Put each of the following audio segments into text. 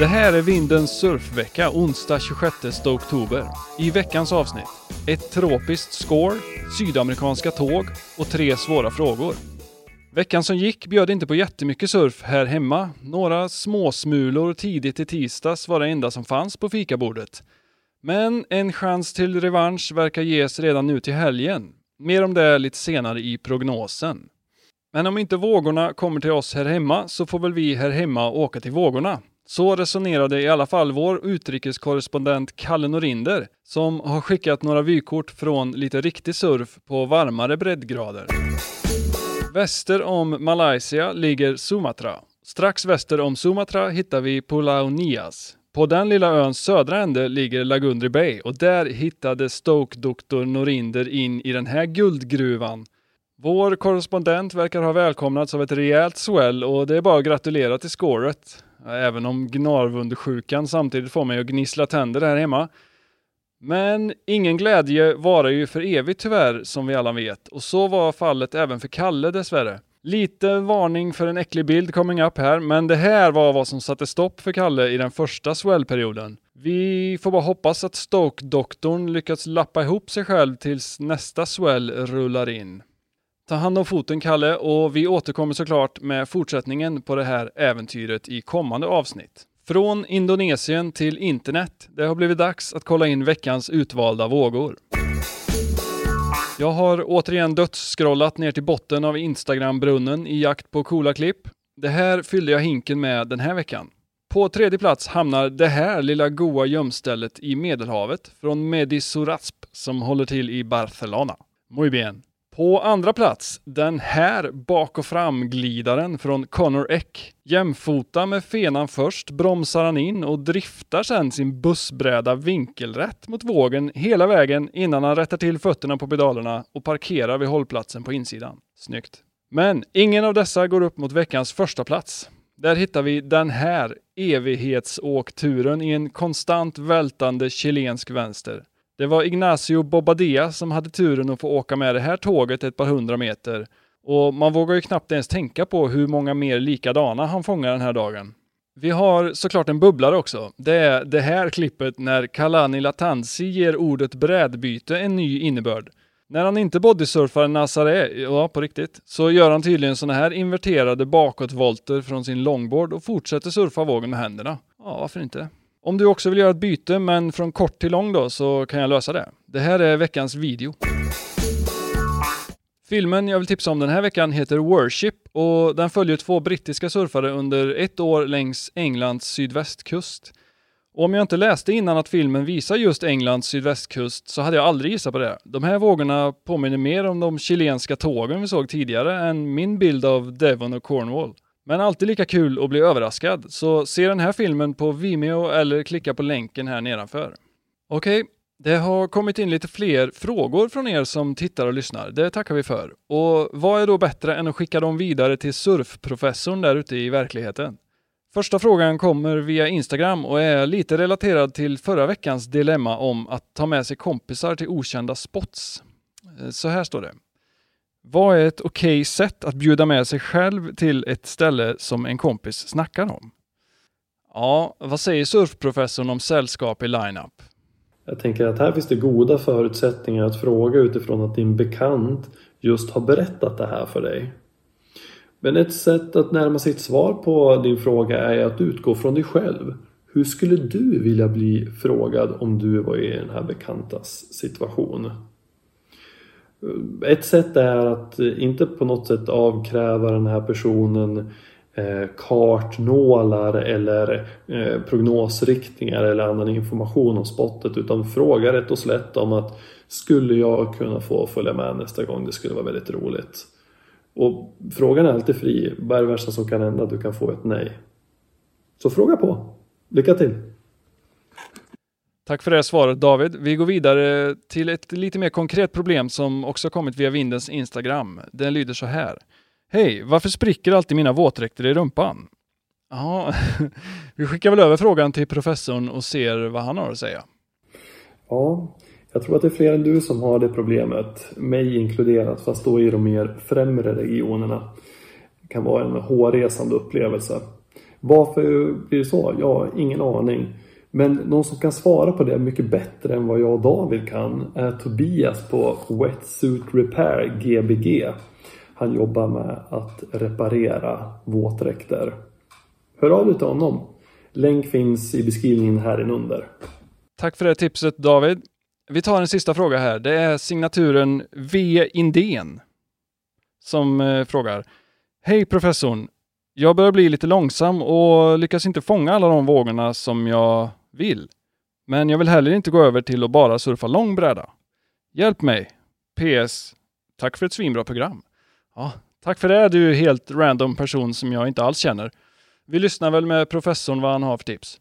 Det här är Vindens surfvecka onsdag 26 oktober. I veckans avsnitt, ett tropiskt score, sydamerikanska tåg och tre svåra frågor. Veckan som gick bjöd inte på jättemycket surf här hemma. Några småsmulor tidigt i tisdags var det enda som fanns på fikabordet. Men en chans till revansch verkar ges redan nu till helgen. Mer om det lite senare i prognosen. Men om inte vågorna kommer till oss här hemma så får väl vi här hemma åka till vågorna. Så resonerade i alla fall vår utrikeskorrespondent Kalle Norinder som har skickat några vykort från lite riktig surf på varmare breddgrader. Väster om Malaysia ligger Sumatra. Strax väster om Sumatra hittar vi Pulau Nias. På den lilla öns södra ände ligger Lagundri Bay och där hittade Stoke-doktor Norinder in i den här guldgruvan. Vår korrespondent verkar ha välkomnats av ett rejält swell och det är bara att gratulera till scoret. Även om gnarvundsjukan samtidigt får mig att gnissla tänder här hemma. Men ingen glädje varar ju för evigt tyvärr, som vi alla vet. Och så var fallet även för Kalle dessvärre. Lite varning för en äcklig bild coming up här, men det här var vad som satte stopp för Kalle i den första swell-perioden. Vi får bara hoppas att Stoke-doktorn lyckats lappa ihop sig själv tills nästa swell rullar in. Ta hand om foten Kalle och vi återkommer såklart med fortsättningen på det här äventyret i kommande avsnitt. Från Indonesien till internet. Det har blivit dags att kolla in veckans utvalda vågor. Jag har återigen dödsscrollat ner till botten av Instagram-brunnen i jakt på coola klipp. Det här fyllde jag hinken med den här veckan. På tredje plats hamnar det här lilla goa gömstället i Medelhavet från Medisorasp som håller till i Barcelona. Muy bien. På andra plats, den här bak och fram-glidaren från Connor Eck. Jämfota med fenan först bromsar han in och driftar sedan sin bussbräda vinkelrätt mot vågen hela vägen innan han rättar till fötterna på pedalerna och parkerar vid hållplatsen på insidan. Snyggt. Men ingen av dessa går upp mot veckans första plats. Där hittar vi den här evighetsåkturen i en konstant vältande chilensk vänster. Det var Ignacio Bobadilla som hade turen att få åka med det här tåget ett par hundra meter. Och man vågar ju knappt ens tänka på hur många mer likadana han fångar den här dagen. Vi har såklart en bubblare också. Det är det här klippet när Kalani Latansi ger ordet brädbyte en ny innebörd. När han inte bodysurfar Nazaré, ja på riktigt, så gör han tydligen såna här inverterade bakåtvolter från sin longboard och fortsätter surfa vågen med händerna. Ja, varför inte? Om du också vill göra ett byte, men från kort till lång då, så kan jag lösa det. Det här är veckans video. Filmen jag vill tipsa om den här veckan heter Worship och den följer två brittiska surfare under ett år längs Englands sydvästkust. Och om jag inte läste innan att filmen visar just Englands sydvästkust så hade jag aldrig gissat på det. De här vågorna påminner mer om de chilenska tågen vi såg tidigare än min bild av Devon och Cornwall. Men alltid lika kul att bli överraskad, så se den här filmen på Vimeo eller klicka på länken här nedanför. Okej, okay, det har kommit in lite fler frågor från er som tittar och lyssnar. Det tackar vi för. Och vad är då bättre än att skicka dem vidare till surfprofessorn där ute i verkligheten? Första frågan kommer via Instagram och är lite relaterad till förra veckans dilemma om att ta med sig kompisar till okända spots. Eh, så här står det. Vad är ett okej okay sätt att bjuda med sig själv till ett ställe som en kompis snackar om? Ja, vad säger surfprofessorn om sällskap i line-up? Jag tänker att här finns det goda förutsättningar att fråga utifrån att din bekant just har berättat det här för dig. Men ett sätt att närma sig ett svar på din fråga är att utgå från dig själv. Hur skulle du vilja bli frågad om du var i den här bekantas situation? Ett sätt är att inte på något sätt avkräva den här personen eh, kartnålar eller eh, prognosriktningar eller annan information om spottet utan fråga rätt och slätt om att skulle jag kunna få följa med nästa gång? Det skulle vara väldigt roligt. Och frågan är alltid fri. Vad är det värsta som kan hända? Du kan få ett nej. Så fråga på. Lycka till! Tack för det svaret David. Vi går vidare till ett lite mer konkret problem som också kommit via Vindens Instagram. Den lyder så här. Hej, varför spricker alltid mina våtdräkter i rumpan? Ja, vi skickar väl över frågan till professorn och ser vad han har att säga. Ja, jag tror att det är fler än du som har det problemet, mig inkluderat, fast då i de mer främre regionerna. Det kan vara en hårresande upplevelse. Varför blir det så? Ja, ingen aning. Men någon som kan svara på det mycket bättre än vad jag och David kan är Tobias på Wetsuit Repair Gbg. Han jobbar med att reparera våtdräkter. Hör av dig till honom. Länk finns i beskrivningen här inunder. Tack för det tipset David. Vi tar en sista fråga här. Det är signaturen V. Indén som eh, frågar. Hej professorn! Jag börjar bli lite långsam och lyckas inte fånga alla de vågorna som jag vill. Men jag vill heller inte gå över till att bara surfa lång bräda. Hjälp mig! PS. Tack för ett svinbra program. Ja, tack för det du helt random person som jag inte alls känner. Vi lyssnar väl med professorn vad han har för tips.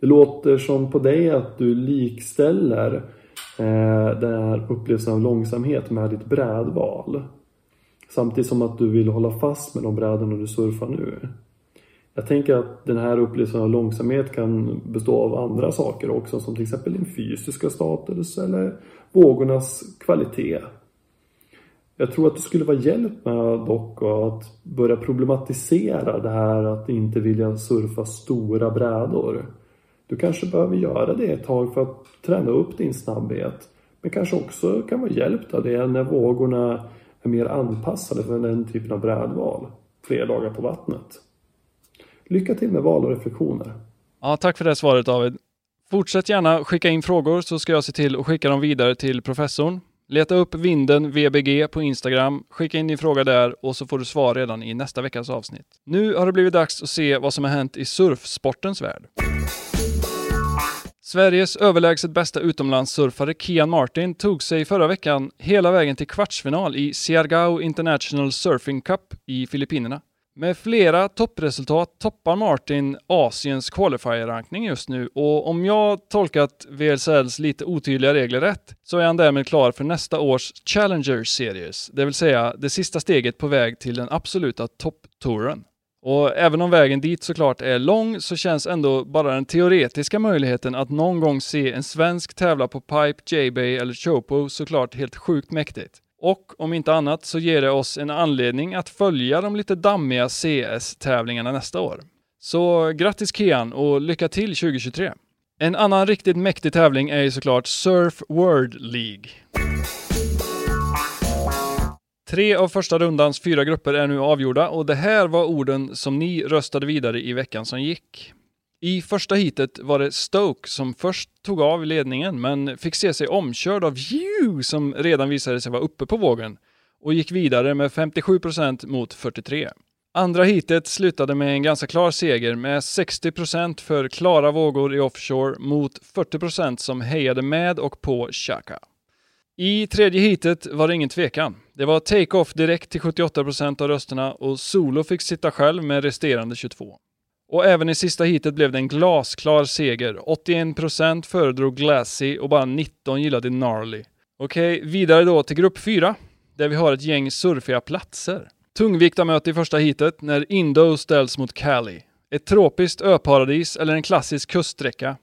Det låter som på dig att du likställer eh, den här upplevelsen av långsamhet med ditt brädval. Samtidigt som att du vill hålla fast med de brädorna du surfar nu. Jag tänker att den här upplevelsen av långsamhet kan bestå av andra saker också som till exempel din fysiska status eller vågornas kvalitet. Jag tror att du skulle vara hjälp med dock att börja problematisera det här att inte vilja surfa stora brädor. Du kanske behöver göra det ett tag för att träna upp din snabbhet. Men kanske också kan vara hjälpt av det när vågorna är mer anpassade för den typen av brädval. Fler dagar på vattnet. Lycka till med val och reflektioner. Ja, tack för det svaret David. Fortsätt gärna skicka in frågor så ska jag se till att skicka dem vidare till professorn. Leta upp Vinden VBG på Instagram, skicka in din fråga där och så får du svar redan i nästa veckas avsnitt. Nu har det blivit dags att se vad som har hänt i surfsportens värld. Sveriges överlägset bästa utomlandssurfare Kian Martin tog sig förra veckan hela vägen till kvartsfinal i Siargao International Surfing Cup i Filippinerna. Med flera toppresultat toppar Martin Asiens qualifier-rankning just nu och om jag tolkat VLCLs lite otydliga regler rätt så är han därmed klar för nästa års Challenger Series, det vill säga det sista steget på väg till den absoluta topptouren. Och även om vägen dit såklart är lång så känns ändå bara den teoretiska möjligheten att någon gång se en svensk tävla på Pipe, J-Bay eller Chopo såklart helt sjukt mäktigt. Och om inte annat så ger det oss en anledning att följa de lite dammiga CS-tävlingarna nästa år. Så grattis Kian och lycka till 2023! En annan riktigt mäktig tävling är ju såklart Surf World League. Tre av första rundans fyra grupper är nu avgjorda och det här var orden som ni röstade vidare i veckan som gick. I första hitet var det Stoke som först tog av ledningen men fick se sig omkörd av Hugh som redan visade sig vara uppe på vågen och gick vidare med 57% mot 43. Andra hitet slutade med en ganska klar seger med 60% för klara vågor i offshore mot 40% som hejade med och på Chaka. I tredje hitet var det ingen tvekan. Det var take-off direkt till 78% av rösterna och Solo fick sitta själv med resterande 22. Och även i sista heatet blev det en glasklar seger. 81% föredrog Glassy och bara 19 gillade Gnarly. Okej, vidare då till grupp 4, där vi har ett gäng surfiga platser. Tungviktarmöte i första heatet när Indo ställs mot Cali. Ett tropiskt öparadis eller en klassisk kuststräcka.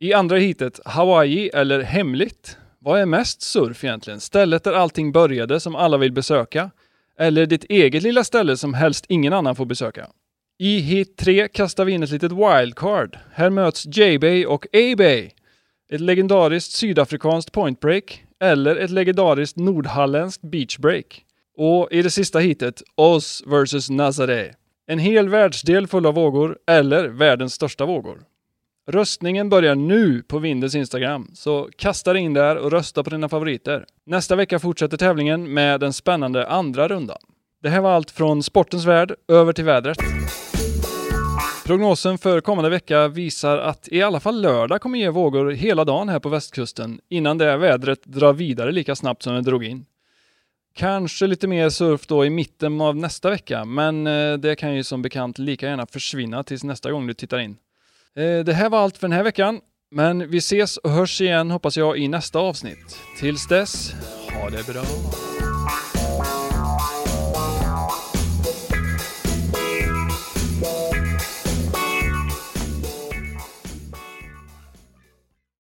I andra heatet, Hawaii eller hemligt. Vad är mest surf egentligen? Stället där allting började som alla vill besöka? Eller ditt eget lilla ställe som helst ingen annan får besöka? I hit 3 kastar vi in ett litet wildcard. Här möts J-Bay och A-Bay. Ett legendariskt sydafrikanskt pointbreak eller ett legendariskt nordhalländskt beachbreak. Och i det sista hitet, Oz vs Nazaré. En hel världsdel full av vågor eller världens största vågor. Röstningen börjar nu på Vindens Instagram, så kasta dig in där och rösta på dina favoriter. Nästa vecka fortsätter tävlingen med den spännande andra rundan. Det här var allt från sportens värld över till vädret. Prognosen för kommande vecka visar att i alla fall lördag kommer ge vågor hela dagen här på västkusten innan det vädret drar vidare lika snabbt som det drog in. Kanske lite mer surf då i mitten av nästa vecka, men eh, det kan ju som bekant lika gärna försvinna tills nästa gång du tittar in. Eh, det här var allt för den här veckan, men vi ses och hörs igen hoppas jag i nästa avsnitt. Tills dess, ha det bra!